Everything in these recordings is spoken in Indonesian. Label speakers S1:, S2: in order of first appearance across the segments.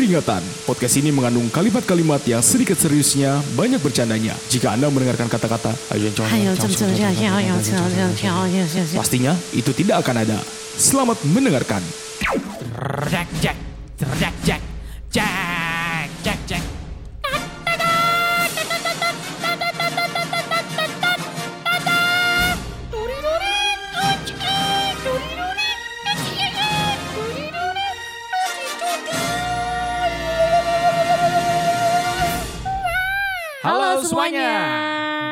S1: Peringatan, podcast ini mengandung kalimat-kalimat yang sedikit seriusnya, banyak bercandanya. Jika Anda mendengarkan kata-kata, pastinya itu tidak akan ada. Selamat mendengarkan.
S2: Jack, Jack, Jack, Jack, Jack, Jack, Jack. Halo semuanya.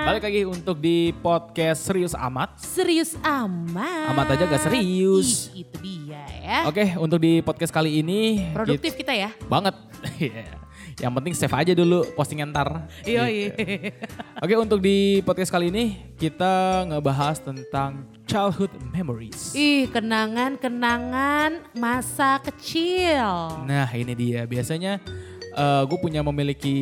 S2: Balik lagi untuk di podcast Serius Amat.
S3: Serius amat.
S2: Amat aja gak serius.
S3: Ih, itu dia ya.
S2: Oke, untuk di podcast kali ini
S3: Produktif kita ya.
S2: banget. Iya. Yang penting save aja dulu postingan ntar.
S3: Iya,
S2: Gitu.
S3: iya.
S2: Oke, untuk di podcast kali ini kita ngebahas tentang childhood memories.
S3: Ih, kenangan-kenangan masa kecil.
S2: Nah, ini dia. Biasanya gue punya memiliki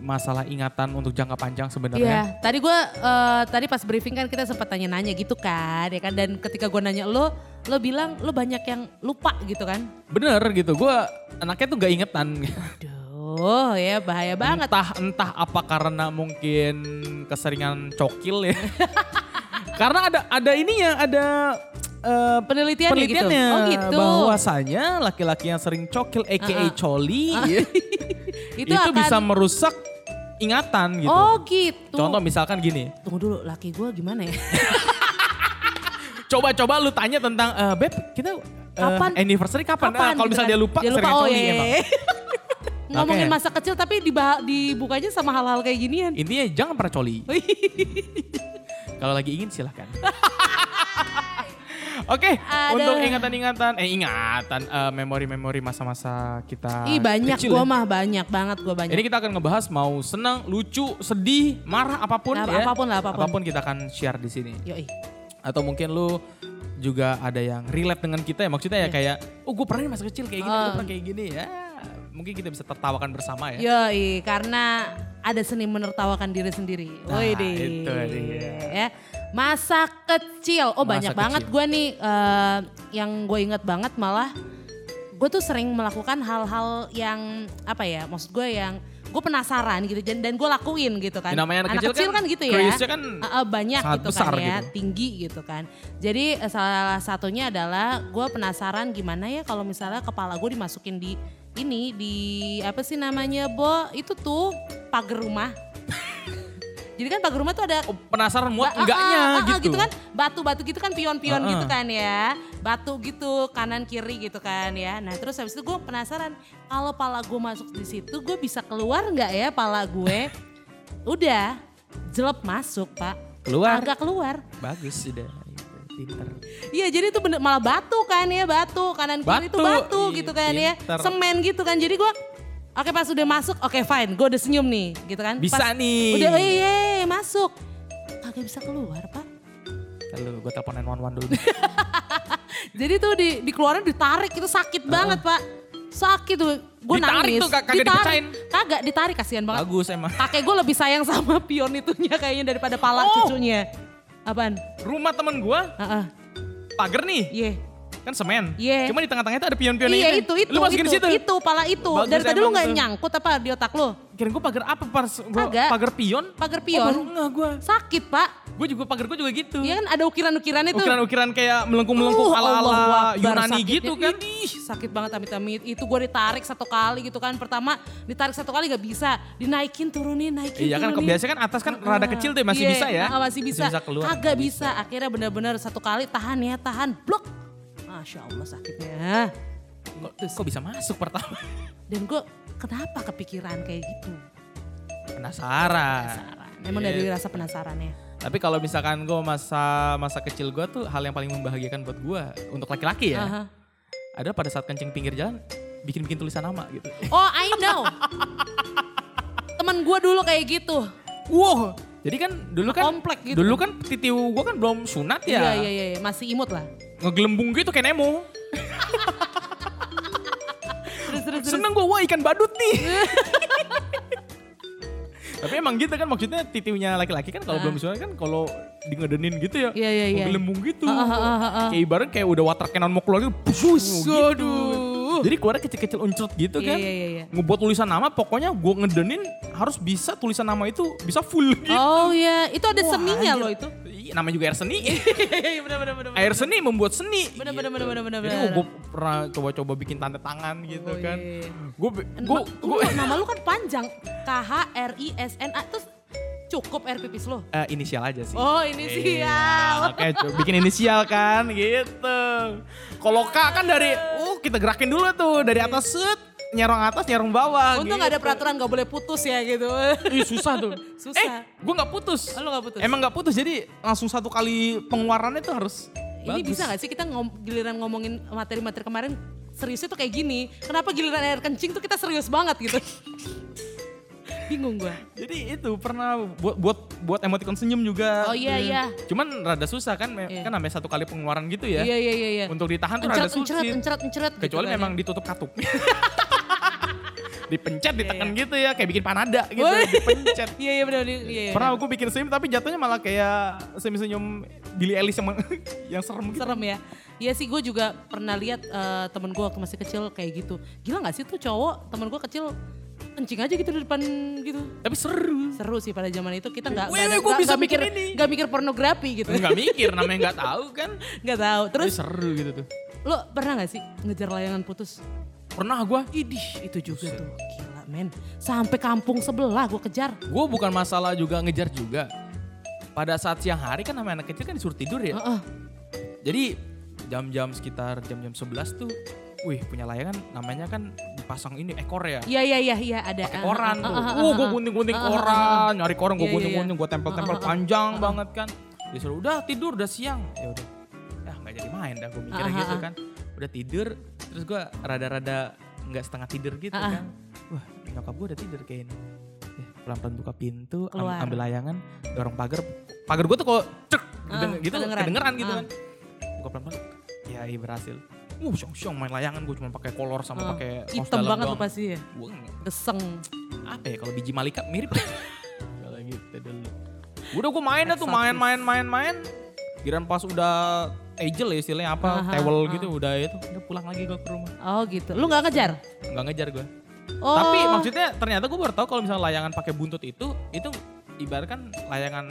S2: masalah ingatan untuk jangka panjang
S3: Iya,
S2: sebenarnya.
S3: tadi gue eh, tadi pas briefing kan kita sempat tanya-nanya gitu kan, ya kan. Dan ketika gue nanya lo, lo bilang lo banyak yang lupa gitu kan.
S2: Bener gitu. Gue anaknya tuh gak ingetan.
S3: Aduh, ya bahaya banget.
S2: Entah entah apa karena mungkin keseringan cokil ya. karena ada ada ininya, ada eh,
S3: Penelitiannya,
S2: penelitiannya
S3: gitu. Oh gitu.
S2: bahwasanya laki-laki yang sering cokil aka
S3: Uh-uh.
S2: coli
S3: itu,
S2: itu,
S3: akan,
S2: bisa merusak ingatan gitu.
S3: Oh gitu.
S2: Contoh misalkan gini,
S3: Tunggu dulu, laki gue gimana ya?
S2: coba-coba lu tanya tentang eh, beb kita eh,
S3: Kapan?
S2: anniversary kapan? Ah, kalau
S3: gitu
S2: misalnya
S3: kan?
S2: dia lupa,
S3: dia lupa oh iya.
S2: emang.
S3: Ngomongin
S2: Oke.
S3: masa kecil tapi diba- dibukanya sama hal-hal kayak ginian.
S2: Intinya jangan pernah coli. Kalau lagi ingin silahkan. Oke,
S3: Aduh.
S2: untuk ingatan-ingatan, eh ingatan, eh, memori-memori masa-masa kita
S3: Ih banyak gue
S2: ya.
S3: mah banyak banget gue banyak.
S2: Ini kita akan ngebahas mau senang, lucu, sedih, marah, apa pun
S3: Nah,
S2: ya.
S3: apa pun lah, apa pun.
S2: kita akan share di sini.
S3: Yoi.
S2: Atau mungkin lu juga ada yang relate dengan kita ya. Maksudnya ya kayak, oh gue pernah masa kecil kayak gini, gue.
S3: Oh.
S2: pernah kayak gini ya. Mungkin kita bisa tertawakan bersama ya.
S3: Yoi, karena ada seni menertawakan diri sendiri.
S2: Nah,
S3: Woi
S2: itu dia.
S3: Ya. Masa kecil, oh
S2: Masa
S3: banyak
S2: kecil.
S3: banget gue nih eh, yang gue inget banget malah gue tuh sering melakukan hal-hal yang apa ya, maksud gue yang gue penasaran gitu dan, dan gue lakuin gitu kan.
S2: Ya, namanya anak kecil kan
S3: gitu ya.
S2: kan
S3: Eh, eh, banyak gitu
S2: besar
S3: kan ya,
S2: gitu.
S3: tinggi gitu kan. Jadi eh, salah satunya adalah gue penasaran gimana ya kalau misalnya kepala gue dimasukin di ini di apa sih namanya Bo itu tuh pagar rumah. Jadi kan pagar rumah tuh ada
S2: Oh, penasaran muat
S3: ba- ah,
S2: enggaknya
S3: ah, ah,
S2: gitu.
S3: kan batu-batu gitu kan pion-pion
S2: Ah, ah.
S3: gitu kan ya batu gitu kanan kiri gitu kan ya nah terus habis itu gue penasaran kalau pala gue masuk di situ gue bisa keluar nggak ya pala gue udah jelek masuk pak
S2: Keluar.
S3: agak keluar
S2: Bagus sudah. Pinter.
S3: Iya jadi itu bener malah batu kan ya batu kanan kiri itu
S2: Batu, iya,
S3: gitu kan ya
S2: pinter.
S3: semen gitu kan jadi gue oke pas udah masuk oke fine gue udah senyum nih gitu kan
S2: Bisa
S3: Pas
S2: nih.
S3: udah oh iya iya, masuk kagak bisa keluar pak
S2: Lalu gue telepon 911 dulu.
S3: jadi tuh di dikeluarin ditarik itu sakit banget pak sakit tuh gue
S2: Ditarik
S3: nangis
S2: tuh, kagak
S3: Ditarik.
S2: dipecahin.
S3: kagak ditarik kasihan banget
S2: Bagus emang.
S3: kakek gue lebih sayang sama pion itunya kayaknya daripada pala
S2: Oh.
S3: cucunya apaan
S2: Rumah temen gue,
S3: Heeh.
S2: pagar nih.
S3: iya
S2: Kan semen.
S3: Iya.
S2: Cuma di tengah-tengah itu ada pion-pionnya
S3: Iya itu itu
S2: Lu masukin
S3: itu,
S2: situ.
S3: itu pala itu
S2: Bagus
S3: dari tadi lu nggak nyangkut apa di otak lu
S2: Kirain gue pagar apa pas gue
S3: Kagak.
S2: pagar pion.
S3: pagar
S2: Oh, baru
S3: pion
S2: nggak gue.
S3: sakit pak
S2: Gue juga pagar gue juga gitu.
S3: Iya kan ada ukiran-ukiran itu
S2: Ukiran-ukiran kayak melengkung-melengkung
S3: Uh,
S2: ala-ala Yunani
S3: sakitnya.
S2: gitu kan.
S3: Idih, sakit banget amit-amit. Itu gue ditarik satu kali gitu kan. Pertama ditarik satu kali gak bisa. Dinaikin turunin, naikin
S2: Iya kan biasanya kan atas kan rada kecil tuh masih
S3: Iya,
S2: bisa ya.
S3: ah, masih bisa.
S2: keluar.
S3: Kagak
S2: nggak
S3: bisa. Akhirnya benar-benar satu kali tahan ya, tahan. Blok. Masya Allah sakitnya.
S2: Kok, kok bisa masuk pertama?
S3: Dan gue kenapa kepikiran kayak gitu?
S2: Penasaran.
S3: Penasaran. Emang
S2: Iya.
S3: dari rasa penasarannya.
S2: Tapi kalau misalkan gue masa masa kecil gue tuh hal yang paling membahagiakan buat gue untuk laki-laki ya.
S3: Aha.
S2: Ada pada saat kencing pinggir jalan bikin-bikin tulisan nama gitu.
S3: Oh I know. Temen gue dulu kayak gitu.
S2: Wow. Jadi kan dulu kan
S3: Komplek gitu.
S2: Dulu kan titi gue kan belum sunat ya.
S3: Iya, iya, iya. Masih imut lah.
S2: Ngegelembung gitu kayak Nemo.
S3: Terus, terus, terus.
S2: Seneng gue, wah ikan badut nih. Tapi emang gitu kan maksudnya titinya laki-laki kan kalau
S3: Ah.
S2: belum sunat kan kalau di ngedenin gitu ya.
S3: Iya, iya, iya.
S2: Ngegelembung gitu.
S3: Ah, ah, ah, ah.
S2: Kayak ibarat kayak udah water cannon mau keluar gitu. Bus,
S3: Waduh.
S2: Jadi keluarnya kecil-kecil uncrut gitu
S3: Iya,
S2: kan.
S3: iya, iya, iya.
S2: Ngebuat tulisan nama pokoknya gue ngedenin harus bisa tulisan nama itu bisa full gitu.
S3: Oh iya, itu ada
S2: Wah,
S3: seninya loh itu.
S2: Iya, namanya juga air seni.
S3: Iya benar benar benar.
S2: air seni membuat seni.
S3: Bener, bener, bener, bener, bener,
S2: Jadi
S3: bener.
S2: gue pernah coba-coba bikin tanda tangan gitu
S3: Oh,
S2: kan.
S3: iya.
S2: Gue gue
S3: Lu, nama lu kan panjang. K H R I S N A terus cukup air pipis lo.
S2: Eh, inisial aja sih.
S3: Oh, inisial.
S2: Oke, coba bikin inisial kan gitu. Kalau K kan dari uh kita gerakin dulu tuh dari atas set nyerong atas nyerong bawah.
S3: Untung
S2: gitu.
S3: gak ada peraturan gak boleh putus ya gitu.
S2: Ih susah tuh.
S3: Susah.
S2: Eh, gue nggak putus.
S3: Oh, lu nggak putus?
S2: Emang nggak putus jadi langsung satu kali pengeluarannya tuh harus.
S3: Ini
S2: bagus.
S3: bisa gak sih kita ngom- giliran ngomongin materi-materi kemarin seriusnya tuh kayak gini. Kenapa giliran air kencing tuh kita serius banget gitu. Bingung gue.
S2: Jadi itu pernah buat buat buat emoticon senyum juga.
S3: Oh iya iya.
S2: Cuman rada susah kan,
S3: Iya.
S2: kan namanya satu kali pengeluaran gitu ya.
S3: Iya iya iya. iya.
S2: Untuk ditahan tuh rada
S3: encret. gitu
S2: Kecuali
S3: kan
S2: memang
S3: ya.
S2: ditutup katup. Dipencet, ditekan
S3: Iya,
S2: gitu ya, kayak bikin panada gitu, dipencet.
S3: Iya iya benar iya. iya.
S2: Pernah aku bikin senyum tapi jatuhnya malah kayak senyum-senyum Billy Ellis yang, yang serem gitu.
S3: Serem ya. Iya sih gue juga pernah lihat eh, temen gue waktu masih kecil kayak gitu. Gila gak sih tuh cowok temen gue kecil kencing aja gitu di depan gitu.
S2: Tapi seru.
S3: Seru sih pada zaman itu kita nggak nggak nggak-
S2: bisa
S3: nggak mikir nggak mikir pornografi gitu.
S2: Enggak mikir namanya nggak tahu kan.
S3: Nggak tahu.
S2: Terus
S3: Terus
S2: seru gitu tuh.
S3: lo pernah gak sih ngejar layangan putus?
S2: Pernah gua.
S3: Idih itu juga tuh gila men. Sampai kampung sebelah gue kejar.
S2: Gue bukan masalah juga ngejar juga. Pada saat siang hari kan namanya anak kecil kan disuruh tidur ya.
S3: Heeh.
S2: Jadi jam-jam sekitar jam-jam 11 tuh, wih punya layangan namanya kan dipasang ini ekor ya.
S3: Iya iya iya iya ada.
S2: Pakai
S3: Ah,
S2: koran tuh. Uh, gue gunting-gunting koran, nyari koran gue
S3: Iya, iya,
S2: gunting-gunting, gue tempel-tempel
S3: Ah, ah, ah.
S2: panjang banget kan. Disuruh udah tidur, udah siang. Ya udah. Ya nggak jadi main dah gue mikirnya gitu kan. Udah tidur, terus gue rada-rada nggak setengah tidur gitu kan. Wah nyokap gue udah tidur kayak ini. Eh, pelan-pelan buka pintu,
S3: Keluar.
S2: ambil layangan, dorong pagar. Pagar gue tuh kok cek
S3: Ah,
S2: gitu,
S3: kedengeran.
S2: kedengeran gitu kan. Buka pelan-pelan. Ya iya berhasil. Uh, syong-syong main layangan gue cuma pakai kolor sama
S3: Ah,
S2: pakai kaos
S3: Hitam
S2: dalam
S3: banget
S2: doang.
S3: tuh pasti ya.
S2: Gua nggak-
S3: Geseng.
S2: apa ya kalau biji malika mirip kalau gitu dulu udah gue main dah tuh main main main main Kirain pas udah angel ya istilahnya apa
S3: Aha,
S2: tewel
S3: ah.
S2: gitu udah itu udah pulang lagi gue ke rumah
S3: Oh gitu. Lu nggak ngejar?
S2: nggak ngejar gue
S3: Oh.
S2: tapi maksudnya ternyata gue baru tahu kalau misalnya layangan pakai buntut itu itu ibaratkan layangan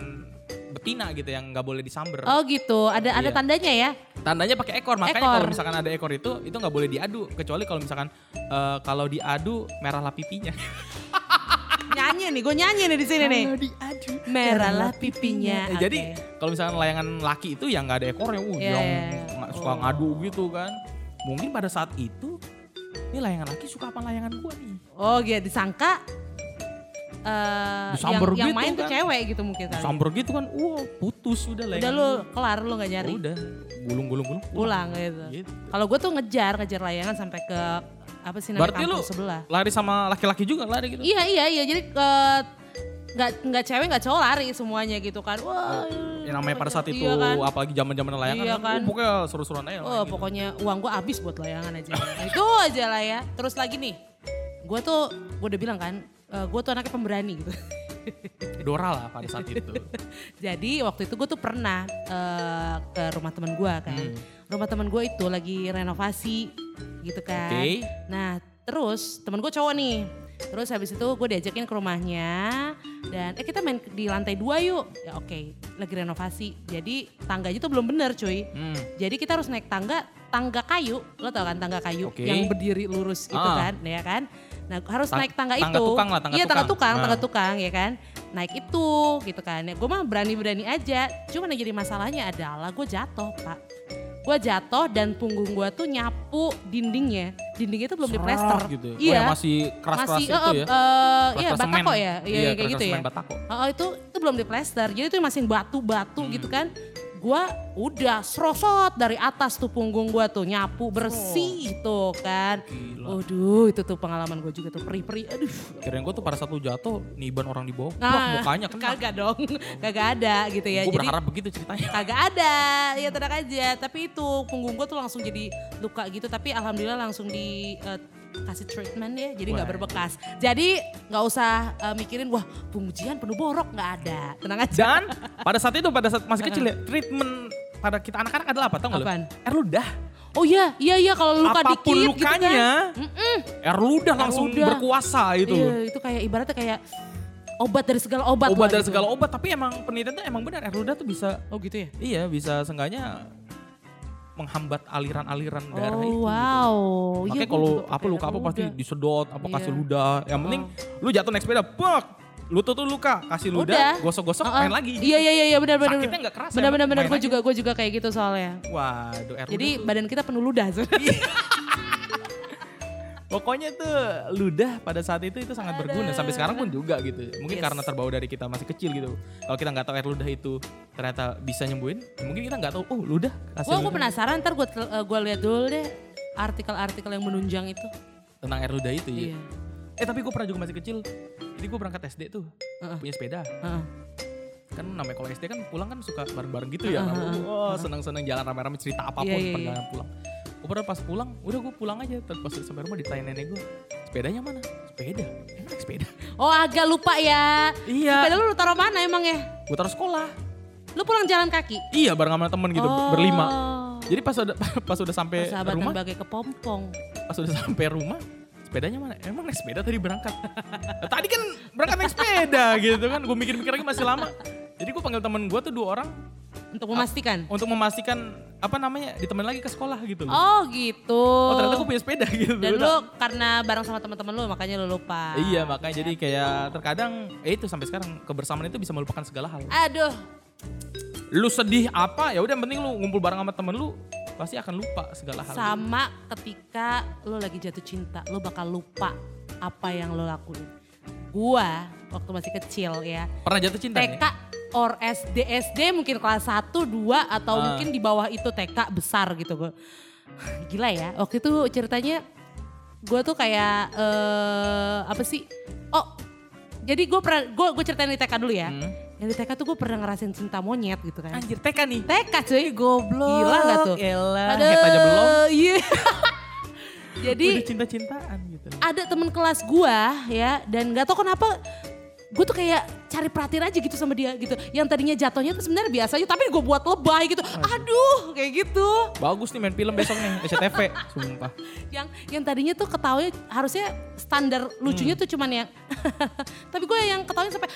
S2: betina gitu yang nggak boleh disamber
S3: Oh gitu. Ada ada
S2: Iya.
S3: tandanya ya.
S2: tandanya pakai ekor makanya
S3: Ekor.
S2: kalau misalkan ada ekor itu itu nggak boleh diadu kecuali kalau misalkan eh, kalau diadu merahlah pipinya
S3: Nyanyi nih, gue nyanyi nih di sini nih.
S2: diadu
S3: Merahlah pipinya.
S2: Eh, Jadi kalau misalnya layangan laki itu yang nggak ada ekornya, uh,
S3: Iya,
S2: yang
S3: iya, iya.
S2: suka
S3: Oh.
S2: ngadu gitu kan. Mungkin pada saat itu, ini layangan laki suka apa layangan gua nih?
S3: Oh gitu disangka eh yang,
S2: Disamber
S3: yang
S2: gitu
S3: main tuh
S2: kan.
S3: cewek gitu mungkin kali.
S2: Samber gitu kan, wah putus udah
S3: Udah
S2: layangan.
S3: lu kelar lu nggak nyari.
S2: Udah, gulung-gulung-gulung
S3: Pulang gitu.
S2: Gitu.
S3: Kalau gue tuh ngejar ngejar layangan sampai ke apa sih namanya
S2: Berarti lu
S3: kampung sebelah.
S2: lari sama laki-laki juga lari gitu?
S3: Iya iya iya jadi eh, nggak nggak cewek nggak cowok lari semuanya gitu kan. Wah.
S2: Yang namanya pada saat itu,
S3: Iya kan.
S2: apalagi zaman-zaman layangan
S3: Iya
S2: kan,
S3: kan.
S2: uh, pokoknya seru-seruan aja.
S3: Oh
S2: main gitu.
S3: pokoknya uang gue habis buat layangan aja. Itu aja lah ya. Terus lagi nih, gue tuh gue udah bilang kan, gue tuh anaknya pemberani gitu.
S2: Dora lah pada saat itu.
S3: Jadi waktu itu gue tuh pernah eh, ke rumah teman gue kan.
S2: Hmm.
S3: Rumah teman gue itu lagi renovasi gitu kan.
S2: Oke.
S3: Nah terus temen gue cowok nih. Terus habis itu gue diajakin ke rumahnya dan eh kita main di lantai dua yuk. Ya oke, lagi renovasi. Jadi tangganya tuh belum bener cuy.
S2: Hmm.
S3: Jadi kita harus naik tangga, tangga kayu. Lo tau kan tangga kayu
S2: Oke.
S3: yang berdiri lurus itu
S2: Ah.
S3: kan, ya kan? Nah harus
S2: Tang-
S3: naik tangga,
S2: tangga
S3: itu.
S2: tukang lah, tangga
S3: iya tangga
S2: tukang.
S3: tukang, tangga
S2: Ah.
S3: tukang ya kan. Naik itu gitu kan. Ya, gue mah berani-berani aja. Cuman yang jadi masalahnya adalah gue jatuh pak. Gue jatuh dan punggung gue tuh nyapu dindingnya. Dindingnya itu belum
S2: Serak
S3: diplester.
S2: gitu. Oh,
S3: Iya.
S2: yang masih keras-keras
S3: masih
S2: itu ya.
S3: eh, iya
S2: Keras-keras
S3: batako ya, iya,
S2: Iya,
S3: kayak gitu ya.
S2: batako.
S3: Oh, itu itu belum diplester. Jadi itu masih batu-batu
S2: Hmm.
S3: gitu kan. Gua udah serosot dari atas tuh punggung gua tuh nyapu bersih tuh kan.
S2: Gila.
S3: Waduh, itu tuh pengalaman gue juga tuh perih-perih. Aduh.
S2: Kirain gue tuh pada satu jatuh, niban orang di bawah, wah
S3: Nah,
S2: mukanya kena.
S3: Kagak dong. Kagak ada gitu ya.
S2: gue
S3: Jadi
S2: berharap begitu ceritanya.
S3: kagak ada. Ya tenang aja. Tapi itu punggung gua tuh langsung jadi luka gitu. Tapi alhamdulillah langsung di eh, kasih treatment ya. Jadi nggak berbekas. Jadi nggak usah eh, mikirin wah pengujian penuh borok nggak ada. Tenang aja.
S2: Dan pada saat itu, pada saat masih kecil ya, treatment pada kita anak-anak adalah apa tau gak lu? Air ludah.
S3: Oh iya, iya iya kalau luka
S2: Apa pun
S3: dikit
S2: lukanya,
S3: gitu kan.
S2: air ludah langsung
S3: ludah.
S2: berkuasa itu.
S3: Iya, itu kayak ibaratnya kayak obat dari segala obat.
S2: Obat dari
S3: gitu.
S2: segala obat, tapi emang penelitian tuh emang benar air ludah tuh bisa
S3: Oh gitu ya?
S2: iya bisa seenggaknya menghambat aliran-aliran darah itu.
S3: Oh wow.
S2: Makanya
S3: Iya, gua
S2: kalau apa luka apa pasti disedot, apa kasih
S3: Iya.
S2: ludah. Yang penting lu jatuh naik sepeda, pek, lutut tuh luka, kasih ludah,
S3: Udah.
S2: gosok-gosok,
S3: Uh-uh.
S2: main lagi.
S3: Iya iya iya iya benar benar.
S2: Sakitnya nggak kerasa,
S3: Benar benar benar gue juga gue juga kayak gitu soalnya.
S2: Waduh,
S3: Jadi
S2: tuh-
S3: badan kita penuh ludah sebenarnya.
S2: Pokoknya tuh ludah pada saat itu itu sangat berguna sampai sekarang pun juga gitu. Mungkin
S3: Yes.
S2: karena terbawa dari kita masih kecil gitu. Kalau kita nggak tahu air ludah itu ternyata bisa nyembuhin, mungkin kita nggak tahu. Oh ludah.
S3: gue
S2: ludah.
S3: penasaran ntar gue gue lihat dulu deh artikel-artikel yang menunjang itu.
S2: tentang air ludah itu ya.
S3: Iya.
S2: Eh tapi gue pernah juga masih kecil. Jadi gue berangkat SD tuh
S3: Heeh.
S2: punya sepeda.
S3: Heeh.
S2: Kan namanya kalau SD kan pulang kan suka bareng-bareng gitu ya.
S3: Heeh,
S2: Oh seneng-seneng jalan rame-rame cerita apa pun
S3: Iya, iya,
S2: perjalanan pulang. Gue pernah pas pulang, udah gue pulang aja. Terus pas sampai rumah ditanya nenek gue, sepedanya mana? Sepeda. Emang naik sepeda?
S3: Oh agak lupa ya.
S2: Iya.
S3: Sepeda lu, lu taruh mana emang ya?
S2: Gue taruh sekolah.
S3: Lu pulang jalan kaki?
S2: Iya bareng sama temen gitu
S3: Oh.
S2: berlima. Jadi pas udah pas udah sampai rumah,
S3: bagai kepompong.
S2: pas udah sampai rumah, sepedanya mana? Emang naik sepeda tadi berangkat. tadi kan berangkat naik sepeda gitu kan. Gue mikir-mikir lagi masih lama. Jadi gue panggil temen gue tuh dua orang
S3: Untuk memastikan.
S2: untuk memastikan apa namanya ditemen lagi ke sekolah gitu loh.
S3: Oh gitu.
S2: Oh, ternyata gue punya sepeda gitu.
S3: Dan lu karena bareng sama teman-teman lu makanya lu lupa.
S2: Iya makanya jadi kayak terkadang eh itu sampai sekarang kebersamaan itu bisa melupakan segala hal.
S3: Aduh.
S2: Lu sedih apa ya udah yang penting lu ngumpul bareng sama temen lu pasti akan lupa segala hal.
S3: Sama ketika lu lagi jatuh cinta, lu bakal lupa apa yang lu lakuin. Gua waktu masih kecil ya,
S2: Pernah jatuh cinta nih?
S3: Or SD, SD mungkin kelas 1, 2 atau
S2: Ah.
S3: mungkin di bawah itu TK besar gitu gue. Gila ya, waktu itu ceritanya gue tuh kayak eh apa sih? Oh, jadi gue pernah gue gue ceritain di TK dulu ya.
S2: Hmm.
S3: Yang di TK tuh gue pernah ngerasain cinta monyet gitu kan.
S2: Anjir TK nih.
S3: TK cuy, goblok. Gila gak tuh? Aduh,
S2: head aja belum.
S3: Iya. Jadi
S2: Udah cinta-cintaan gitu.
S3: ada temen kelas gua ya dan nggak tahu kenapa gue tuh kayak cari perhatian aja gitu sama dia gitu. Yang tadinya jatuhnya tuh sebenarnya biasa aja tapi gue buat lebay gitu. Aduh kayak gitu.
S2: Bagus nih main film besok nih SCTV. Sumpah.
S3: Yang yang tadinya tuh ketawanya harusnya standar lucunya
S2: Hmm.
S3: tuh cuman yang tapi gue yang ketawanya sampai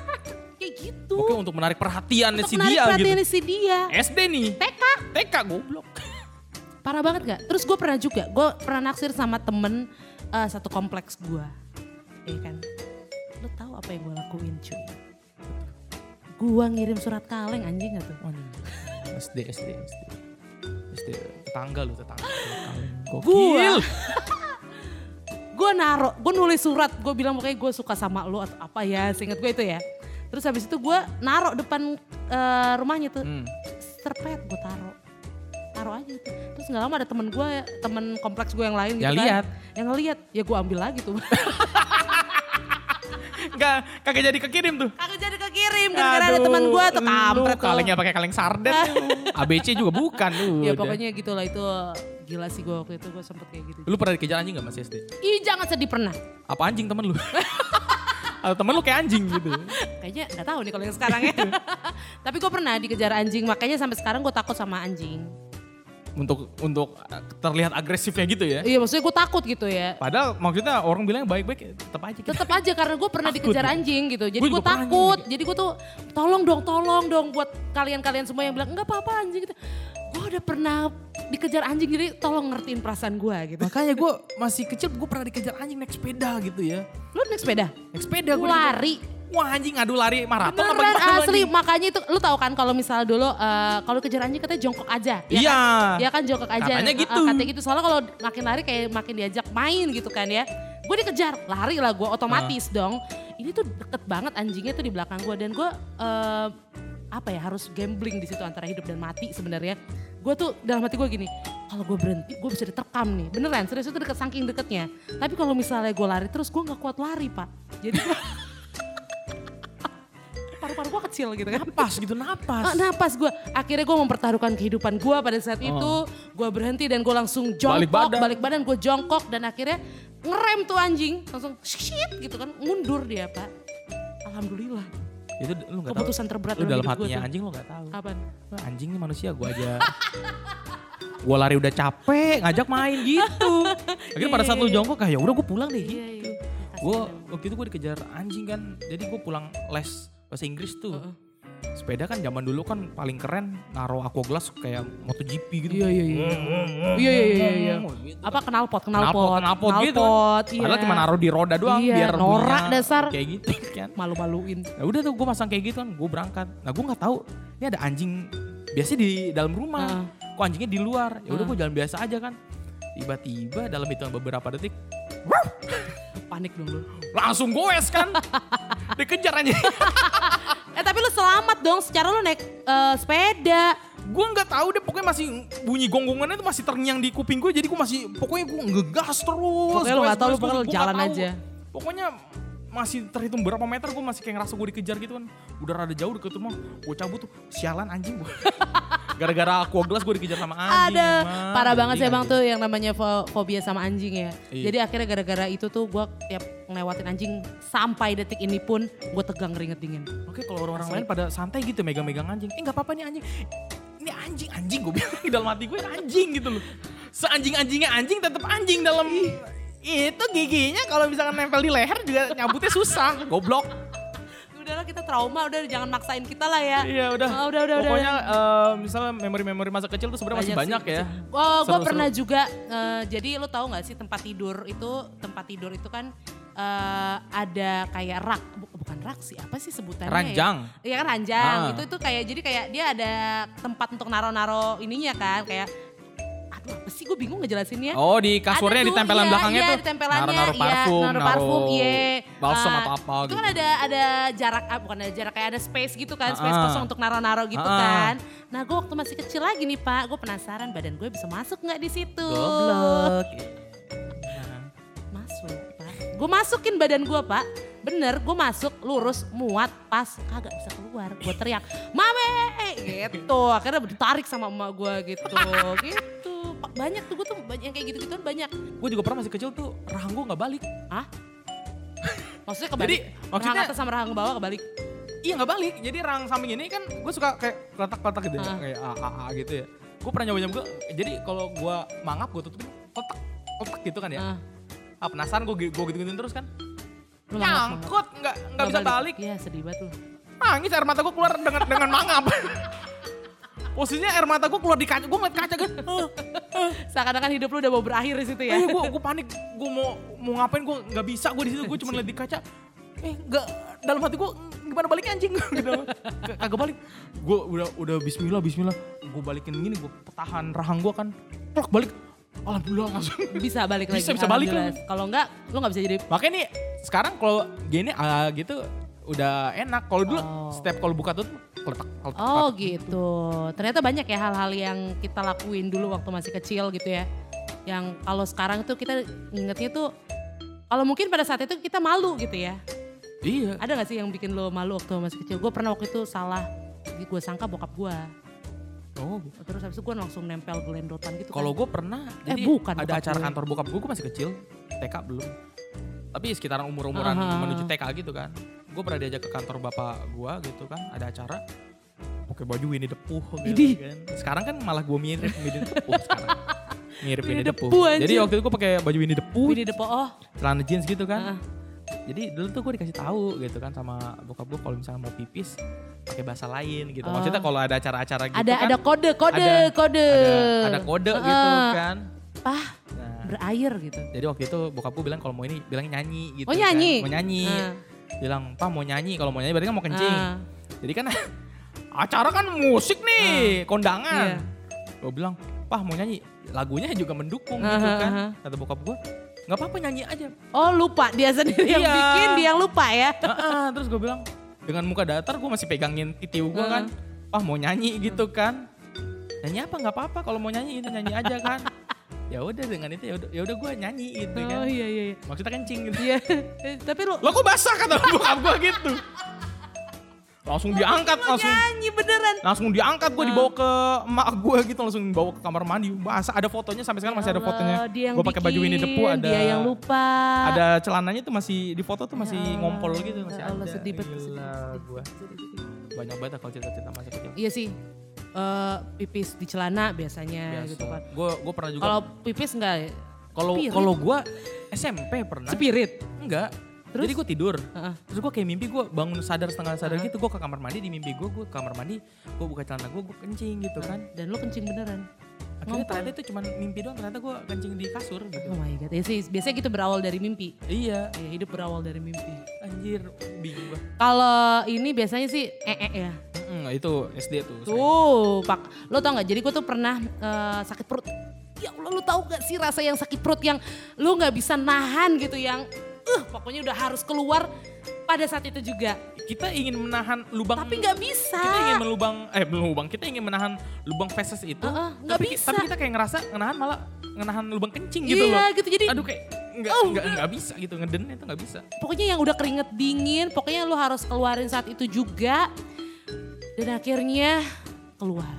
S3: kayak gitu.
S2: Oke untuk menarik perhatian
S3: Untuk
S2: si
S3: menarik
S2: dia
S3: perhatian
S2: gitu.
S3: si dia.
S2: SD nih.
S3: TK.
S2: TK goblok.
S3: Parah banget gak? Terus gue pernah juga, gue pernah naksir sama temen eh, satu kompleks gue. Iya kan? Lo tahu apa yang gue lakuin cuy? Gue ngirim surat kaleng anjing gak tuh?
S2: SD SD SD. SD tetangga lu tetangga.
S3: Gua.
S2: Gokil.
S3: gue naro, gue nulis surat, gue bilang makanya gue suka sama lo atau apa ya, seinget gue itu ya. Terus habis itu gue naro depan eh, rumahnya tuh,
S2: Hmm.
S3: terpet gue taro. Taro aja gitu. Terus gak lama ada temen gue, temen kompleks gue yang lain gitu
S2: Yang
S3: kan.
S2: lihat?
S3: Yang ngeliat, ya gue ambil lagi tuh.
S2: Enggak kagak jadi kekirim tuh.
S3: Kagak jadi kekirim gara-gara ada teman gue tuh kampret tuh.
S2: kalengnya pakai kaleng sarden. lu. ABC juga bukan lu.
S3: Ya pokoknya gitulah itu gila sih gue waktu itu gue sempet kayak gitu.
S2: Lu pernah dikejar anjing gak masih SD?
S3: Ih jangan sedih pernah.
S2: Apa anjing temen lu? Atau temen lu kayak anjing gitu?
S3: Kayaknya nggak tahu nih kalau yang sekarang ya. Tapi gue pernah dikejar anjing makanya sampai sekarang gue takut sama anjing.
S2: Untuk untuk terlihat agresifnya gitu ya.
S3: Iya maksudnya gue takut gitu ya.
S2: Padahal maksudnya orang bilang baik-baik tetap aja kita.
S3: Tetap aja karena gue pernah
S2: Takut
S3: dikejar
S2: ya?
S3: anjing gitu. Jadi gue takut.
S2: anjing
S3: Jadi gue tuh tolong dong, tolong dong buat kalian-kalian semua yang bilang enggak apa-apa anjing gitu. Gue udah pernah dikejar anjing jadi tolong ngertiin perasaan gue gitu.
S2: Makanya gue masih kecil gue pernah dikejar anjing naik sepeda gitu ya.
S3: Lu naik sepeda?
S2: Naik sepeda gue
S3: Lari?
S2: Wah anjing ngadu lari maraton apa
S3: Beneran
S2: gimana lu,
S3: asli,
S2: anjing?
S3: makanya itu lu tahu kan kalau misal dulu eh, kalau kejar anjing katanya jongkok aja. ya
S2: Iya.
S3: Kan? Ya kan jongkok aja.
S2: Katanya
S3: Eh,
S2: gitu.
S3: katanya gitu. Soalnya kalau makin lari kayak makin diajak main gitu kan ya. Gue dikejar, lari lah gue otomatis dong. Ini tuh deket banget anjingnya tuh di belakang gue dan gue eh, apa ya harus gambling di situ antara hidup dan mati sebenarnya. Gue tuh dalam hati gue gini, kalau gue berhenti gue bisa diterkam nih. Beneran, serius itu deket saking deketnya. Tapi kalau misalnya gue lari terus gue nggak kuat lari pak. Jadi gue kecil gitu kan.
S2: Napas gitu napas.
S3: Oh, napas gue. Akhirnya gue mempertaruhkan kehidupan gue pada saat itu. Gue berhenti dan gue langsung jongkok.
S2: Balik badan.
S3: Balik badan gue jongkok dan akhirnya ngerem tuh anjing. Langsung shit gitu kan. Mundur dia pak. Alhamdulillah.
S2: Itu lu gak tahu.
S3: Keputusan terberat
S2: Lu
S3: dalam
S2: dalam hatinya anjing lu gak tahu.
S3: Apaan?
S2: Anjing nih manusia gue aja. gue lari udah capek ngajak main gitu. Akhirnya pada saat lu jongkok kayak ya udah gue pulang deh
S3: Iya,
S2: gitu.
S3: iya.
S2: Gue waktu itu gue dikejar anjing kan, jadi gue pulang les bahasa Inggris tuh. Sepeda kan zaman dulu kan paling keren naruh aqua glass kayak MotoGP gitu.
S3: Iya, iya, iya. Iya, iya, iya, iya.
S2: Gitu.
S3: Apa knalpot,
S2: Knalpot,
S3: knalpot.
S2: gitu kan.
S3: Iya.
S2: Padahal cuma naruh di roda doang
S3: Iya,
S2: biar
S3: norak dasar.
S2: Kayak gitu kan.
S3: Malu-maluin.
S2: Nah udah tuh gue pasang kayak gitu kan, gue berangkat. Nah gue nggak tahu ini ada anjing biasanya di dalam rumah.
S3: Heeh.
S2: Kok anjingnya di luar? Ya udah
S3: Heeh.
S2: gue jalan biasa aja kan. Tiba-tiba dalam hitungan beberapa detik
S3: Panik dong lu.
S2: langsung goes kan. Dikejar aja.
S3: Eh tapi lu selamat dong secara lu naik eh, sepeda.
S2: gue nggak tahu deh pokoknya masih bunyi gonggongannya itu masih terngiang di kuping gue jadi gue masih pokoknya gue ngegas terus.
S3: Pokoknya lu nggak tahu, lu pokoknya jalan aja.
S2: Pokoknya masih terhitung berapa meter gue masih kayak ngerasa gue dikejar gitu kan. Udah rada jauh deket rumah, gue cabut tuh sialan anjing gue. Gara-gara aqua gelas gue dikejar sama anjing.
S3: Ada
S2: emang.
S3: parah banget sih
S2: Anjing,
S3: bang
S2: anjing.
S3: tuh yang namanya fo- fobia sama anjing ya.
S2: Iya.
S3: Jadi akhirnya gara-gara itu tuh gue tiap ngelewatin anjing sampai detik ini pun gue tegang keringet dingin.
S2: Oke kalau orang-orang lain pada santai gitu megang-megang anjing. Eh nggak apa-apa nih anjing. Ini anjing, anjing gue bilang di dalam hati gue anjing gitu loh. Seanjing-anjingnya anjing tetap anjing dalam itu giginya kalau misalkan nempel di leher juga nyabutnya susah. Goblok.
S3: Udahlah kita trauma, udah jangan maksain kita lah ya.
S2: Iya udah.
S3: Oh, udah, udah, udah.
S2: Pokoknya eh, misalnya memori-memori masa kecil tuh sebenarnya masih
S3: sih,
S2: banyak ya.
S3: Oh, gue pernah juga. eh, jadi lu tahu nggak sih tempat tidur itu tempat tidur itu kan eh, ada kayak rak, Bu- bukan rak sih, apa sih sebutannya?
S2: Ranjang.
S3: Ya? Iya kan ranjang.
S2: Ah.
S3: Itu itu kayak jadi kayak dia ada tempat untuk naro-naro ininya kan, kayak apa sih gue bingung ngejelasinnya.
S2: Oh di kasurnya
S3: Ada
S2: di tempelan
S3: iya,
S2: belakangnya
S3: iya,
S2: tuh.
S3: di tempelannya,
S2: Naruh-naruh
S3: iya,
S2: parfum,
S3: naruh parfum, iya.
S2: balsam
S3: Ah,
S2: atau apa
S3: Itu
S2: gitu.
S3: kan ada ada jarak, ah, bukan ada jarak kayak ada space gitu kan, space
S2: Ah.
S3: kosong untuk naro-naro gitu
S2: Ah.
S3: kan. Nah gue waktu masih kecil lagi nih pak, gue penasaran badan gue bisa masuk nggak di situ?
S2: Goblok.
S3: Masuk pak. Gue masukin badan gue pak. Bener, gue masuk lurus, muat, pas, kagak bisa keluar. Gue teriak, mame, gitu. Akhirnya ditarik sama emak gue gitu, gitu. Banyak tuh gue tuh banyak yang kayak gitu-gituan banyak.
S2: Gue juga pernah masih kecil tuh rahang gue nggak balik.
S3: Hah? Maksudnya kebalik?
S2: Jadi, maksudnya-
S3: rahang atas sama rahang bawah kebalik?
S2: Iya nggak balik. Jadi rahang samping ini kan gue suka kayak keletak-keletak gitu ya.
S3: Ah.
S2: Kayak A, A, A gitu ya. Gue pernah nyoba-nyoba. Jadi kalau gue mangap gue tutupin kotak kotak gitu kan ya.
S3: Ah,
S2: Ah penasaran gue gue gitu-gituin terus kan. Nyangkut nggak nggak bisa balik.
S3: Iya sedih banget lu.
S2: Nangis air mata gue keluar dengan dengan mangap. Posisinya air mata gue keluar di kaca. Gue ngeliat kaca kan.
S3: Seakan-akan hidup lu udah mau berakhir di situ ya.
S2: Iya gue gue panik. Gue mau mau ngapain gue nggak bisa gue di situ. Gue cuma lihat di kaca. Eh nggak dalam hati gue gimana baliknya anjing gitu. Kagak balik. Gue udah udah Bismillah Bismillah. Gue balikin gini gue tahan rahang gue kan. Plak balik. Alhamdulillah langsung.
S3: Bisa balik lagi.
S2: Bisa, bisa balik
S3: alhamdulillah. Kalau enggak, lu nggak bisa jadi
S2: Makanya nih sekarang kalau gini ah, gitu udah enak. Kalau dulu
S3: Oh.
S2: setiap kalau buka tuh keletak,
S3: Oh gitu. Ternyata banyak ya hal-hal yang kita lakuin dulu waktu masih kecil gitu ya. Yang kalau sekarang tuh kita ingetnya tuh kalau mungkin pada saat itu kita malu gitu ya.
S2: Iya.
S3: Ada gak sih yang bikin lo malu waktu masih kecil? Gue pernah waktu itu salah. Gue sangka bokap gue.
S2: Oh.
S3: Terus habis itu gue langsung nempel gelendotan gitu
S2: Kalau
S3: kan.
S2: gue pernah,
S3: Eh,
S2: jadi
S3: bukan
S2: ada acara
S3: gue.
S2: kantor bokap gue, gue masih kecil, TK belum. Tapi sekitaran umur-umuran
S3: Aha.
S2: menuju TK gitu kan. Gue pernah diajak ke kantor bapak gue gitu kan, ada acara. Pakai baju Winnie the Pooh gitu kan. Sekarang kan malah gue mirip Winnie the Pooh sekarang. Mirip
S3: Winnie
S2: Winnie
S3: the
S2: the Pooh.
S3: Pooh, anjir.
S2: Jadi waktu itu gue pakai baju Winnie the Pooh,
S3: Winnie the Pooh, oh.
S2: celana jeans gitu kan.
S3: Heeh.
S2: Jadi dulu tuh gue dikasih tahu gitu kan sama bokap gue kalau misalnya mau pipis pakai bahasa lain gitu.
S3: Oh.
S2: Maksudnya kalau ada acara-acara gitu
S3: ada
S2: kan
S3: ada kode kode
S2: ada-
S3: kode.
S2: ada, ada kode gitu
S3: Heeh.
S2: kan.
S3: Pah
S2: Nah,
S3: berair gitu.
S2: Jadi waktu itu bokap gue bilang kalau mau ini bilang nyanyi gitu.
S3: Oh, nyanyi?
S2: Kan. Mau nyanyi.
S3: Ah.
S2: Bilang, "Pak mau nyanyi." Kalau mau nyanyi berarti kan mau kencing.
S3: Ah.
S2: Jadi kan acara kan musik nih, kondangan.
S3: Iya.
S2: Gue bilang, "Pak mau nyanyi." Lagunya juga mendukung
S3: Ah,
S2: gitu
S3: ah,
S2: kan. Kata bokap gue, "Nggak apa-apa nyanyi aja."
S3: Oh lupa dia sendiri yang
S2: Iya.
S3: bikin dia yang lupa ya.
S2: Ah, ah. terus gue bilang, dengan muka datar gue masih pegangin titiu gue
S3: Ah.
S2: kan. "Pak mau nyanyi gitu kan." Nyanyi apa nggak apa-apa kalau mau nyanyi itu nyanyi aja kan. Ya udah dengan itu ya udah ya gue nyanyi gitu kan.
S3: Oh iya iya.
S2: Maksudnya kencing gitu.
S3: Iya. Eh, Tapi lu
S2: Lo kok basah kata bokap gue gitu. Langsung diangkat,
S3: lu
S2: langsung
S3: nyanyi beneran.
S2: langsung diangkat gue dibawa ke emak gue gitu langsung dibawa ke kamar mandi basah ada fotonya sampai sekarang masih ada
S3: Ya
S2: fotonya gue pakai baju Pooh
S3: bikin,
S2: ada
S3: Dia yang lupa.
S2: ada celananya tuh masih di foto tuh masih
S3: Ya
S2: ngompol gitu masih
S3: Ya Allah
S2: ada
S3: sedih banget.
S2: Gila,
S3: sedih.
S2: banyak banget kalau cerita-cerita masa kecil
S3: Iya sih. Eh, pipis di celana biasanya gitu kan.
S2: Gue gue pernah juga.
S3: Kalau pipis enggak
S2: Kalau kalau gue SMP pernah.
S3: spirit.
S2: Enggak.
S3: Terus?
S2: Jadi gue tidur.
S3: Heeh.
S2: Terus gue kayak mimpi gue bangun sadar setengah sadar gitu. Gue ke kamar mandi di mimpi gue. Gue ke kamar mandi. Gue buka celana gue. Gue kencing gitu kan.
S3: Dan lu kencing beneran.
S2: Akhirnya
S3: Ngompol.
S2: ternyata itu cuma mimpi doang. Ternyata gue kencing di kasur gitu.
S3: Oh my god. Ya sih, biasanya gitu berawal dari mimpi.
S2: Iya.
S3: Ya, hidup berawal dari mimpi.
S2: Anjir. Bingung gue.
S3: Kalau ini biasanya sih ee ya.
S2: Mm, itu SD tuh.
S3: Tuh, Pak. Lo tau gak? Jadi gue tuh pernah eh, sakit perut. Ya Allah, lu tahu gak sih rasa yang sakit perut yang lu nggak bisa nahan gitu yang uh pokoknya udah harus keluar pada saat itu juga.
S2: Kita ingin menahan lubang.
S3: Tapi nggak bisa.
S2: Kita ingin melubang, eh melubang. Kita ingin menahan lubang feses itu.
S3: Nggak
S2: tapi,
S3: bisa.
S2: tapi kita kayak ngerasa menahan malah menahan lubang kencing gitu
S3: Iya,
S2: loh.
S3: gitu. Jadi,
S2: Aduh kayak nggak
S3: Oh,
S2: nggak nggak bisa gitu ngeden itu nggak bisa.
S3: pokoknya yang udah keringet dingin, pokoknya lu harus keluarin saat itu juga. Dan akhirnya keluar.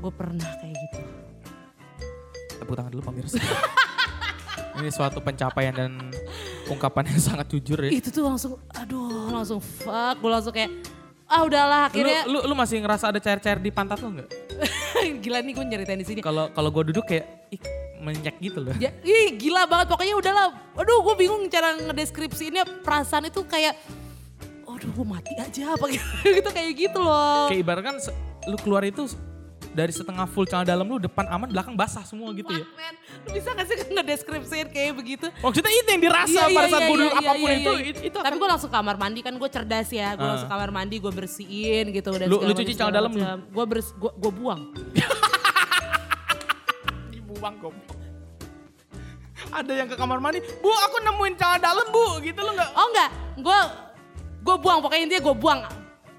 S3: Gue pernah kayak gitu.
S2: Tepuk tangan dulu pemirsa. Ini suatu pencapaian dan ungkapan yang sangat jujur ya.
S3: Itu tuh langsung, aduh langsung fuck. Gue langsung kayak, ah udahlah
S2: Lu,
S3: akhirnya.
S2: lu, lu masih ngerasa ada cair-cair di pantat lo nggak?
S3: Gila nih gue nyeritain di sini.
S2: Kalau kalau gue duduk kayak ih, menyak gitu loh.
S3: Ya, ih gila banget pokoknya udahlah. Aduh gue bingung cara ngedeskripsiinnya perasaan itu kayak aduh gue mati aja apa gitu, gitu kayak gitu loh.
S2: Kayak ibarat kan lu keluar itu dari setengah full celana dalam lu depan aman belakang basah semua gitu ya.
S3: Wah, men, lu bisa gak sih ngedeskripsiin kayak begitu?
S2: Maksudnya itu yang dirasa
S3: Iya,
S2: pada
S3: iya,
S2: saat
S3: iya,
S2: gue duduk
S3: iya,
S2: apa pun
S3: iya,
S2: itu,
S3: iya.
S2: itu, itu
S3: Tapi
S2: akan-
S3: gue langsung kamar mandi kan gue cerdas ya. Gue
S2: Ah.
S3: langsung kamar mandi gue bersihin gitu. Dan
S2: Lu- lu cuci celana dalam lu?
S3: Gue bers, gue, gue buang.
S2: dibuang goblok. Ada yang ke kamar mandi, bu aku nemuin celana dalam bu, gitu lo nggak?
S3: Oh enggak, gue gue buang pokoknya intinya gue buang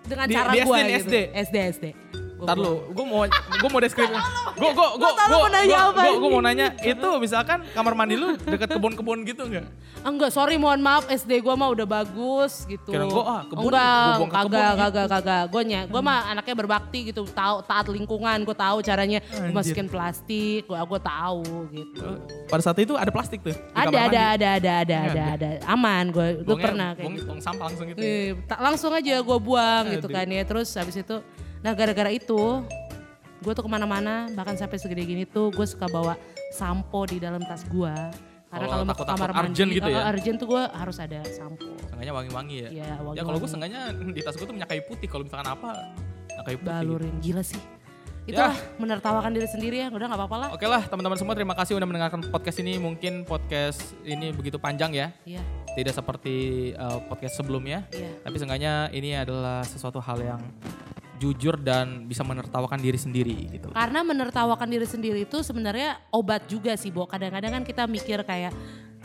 S3: dengan
S2: Di-
S3: cara
S2: di
S3: gue
S2: SD,
S3: gitu.
S2: SD?
S3: SD SD. Gua
S2: Ntar lu, gue mau gue mau deskripsi. Gue gue gue
S3: nanya apa
S2: gue mau nanya itu misalkan kamar mandi lu deket kebun-kebun gitu nggak?
S3: Ah, Enggak, sorry mohon maaf SD gue mah udah bagus gitu.
S2: Kira gua, ah, kebun,
S3: Enggak,
S2: gua
S3: kagak, kagak, kagak. Gue nya, gue mah anaknya berbakti gitu, tahu taat lingkungan, gue tahu caranya Gua
S2: Anjir.
S3: masukin plastik, gue gue tahu gitu.
S2: Pada saat itu ada plastik tuh.
S3: Ada,
S2: kamar
S3: ada,
S2: mandi.
S3: ada, ada, ada,
S2: Nggak
S3: ada,
S2: ada.
S3: ada. Aman, gue gue pernah kayak gitu.
S2: buang sampah langsung gitu.
S3: Eh, tak- langsung aja gue buang gitu kan ya. Terus habis itu, nah gara-gara itu, gue tuh ke mana-mana, bahkan sampai segede gini tuh, gue suka bawa sampo di dalam tas gue. Karena
S2: Oh,
S3: kalau mau ke kamar mandi,
S2: urgent gitu ya?
S3: urgent tuh gue harus ada sampo.
S2: Sengaja wangi-wangi ya.
S3: Iya,
S2: Ya kalau gue sengaja di tas gue tuh minyak kayu putih. Kalau misalkan apa, minyak kayu putih.
S3: balurin gila sih
S2: Ya.
S3: itulah menertawakan diri sendiri ya udah nggak apa-apa lah
S2: Oke lah teman-teman semua terima kasih udah mendengarkan podcast ini. Mungkin podcast ini begitu panjang ya.
S3: iya
S2: Tidak seperti uh, podcast sebelumnya.
S3: iya
S2: Tapi seenggaknya ini adalah sesuatu hal yang jujur dan bisa menertawakan diri sendiri gitu.
S3: karena menertawakan diri sendiri itu sebenarnya obat juga sih Bo. Kadang-kadang kan kita mikir kayak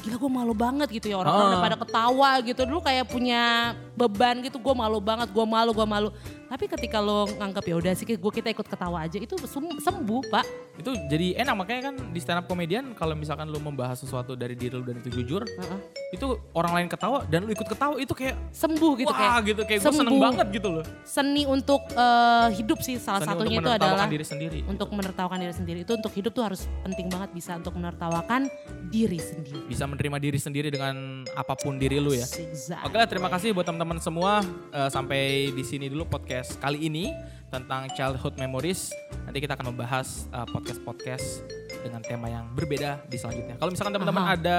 S3: gila gue malu banget gitu ya. Orang-orang udah pada ketawa gitu. Dulu kayak punya beban gitu gue malu banget gue malu gue malu tapi ketika lo nganggap ya udah sih gue kita ikut ketawa aja itu sem- sembuh pak
S2: Itu jadi enak makanya kan di stand up comedian kalau misalkan lu membahas sesuatu dari diri lu dan itu jujur,
S3: Heeh.
S2: itu orang lain ketawa dan lu ikut ketawa itu kayak
S3: sembuh gitu
S2: wah
S3: kayak
S2: gitu kayak gue seneng banget gitu loh.
S3: seni untuk eh, hidup sih salah
S2: Seni
S3: satunya itu adalah
S2: menertawakan diri sendiri.
S3: untuk menertawakan diri sendiri itu untuk hidup tuh harus penting banget bisa untuk menertawakan diri sendiri.
S2: Bisa menerima diri sendiri dengan apa pun diri lu ya.
S3: Exactly.
S2: Oke lah terima kasih buat teman-teman semua Eh, sampai di sini dulu podcast kali ini tentang childhood memories. Nanti kita akan membahas eh, podcast-podcast dengan tema yang berbeda di selanjutnya. Kalau misalkan teman-teman
S3: Aha.
S2: ada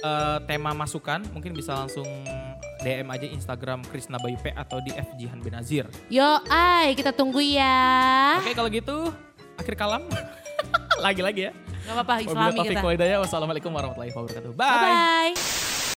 S2: eh, tema masukan, mungkin bisa langsung DM aja Instagram Krisna Bayu P atau di FJ Han Benazir.
S3: Yo, ay, kita tunggu ya.
S2: Oke kalau gitu akhir kalam lagi-lagi ya.
S3: Gak apa-apa, islami kita.
S2: Wassalamualaikum warahmatullahi wabarakatuh.
S3: Bye-bye.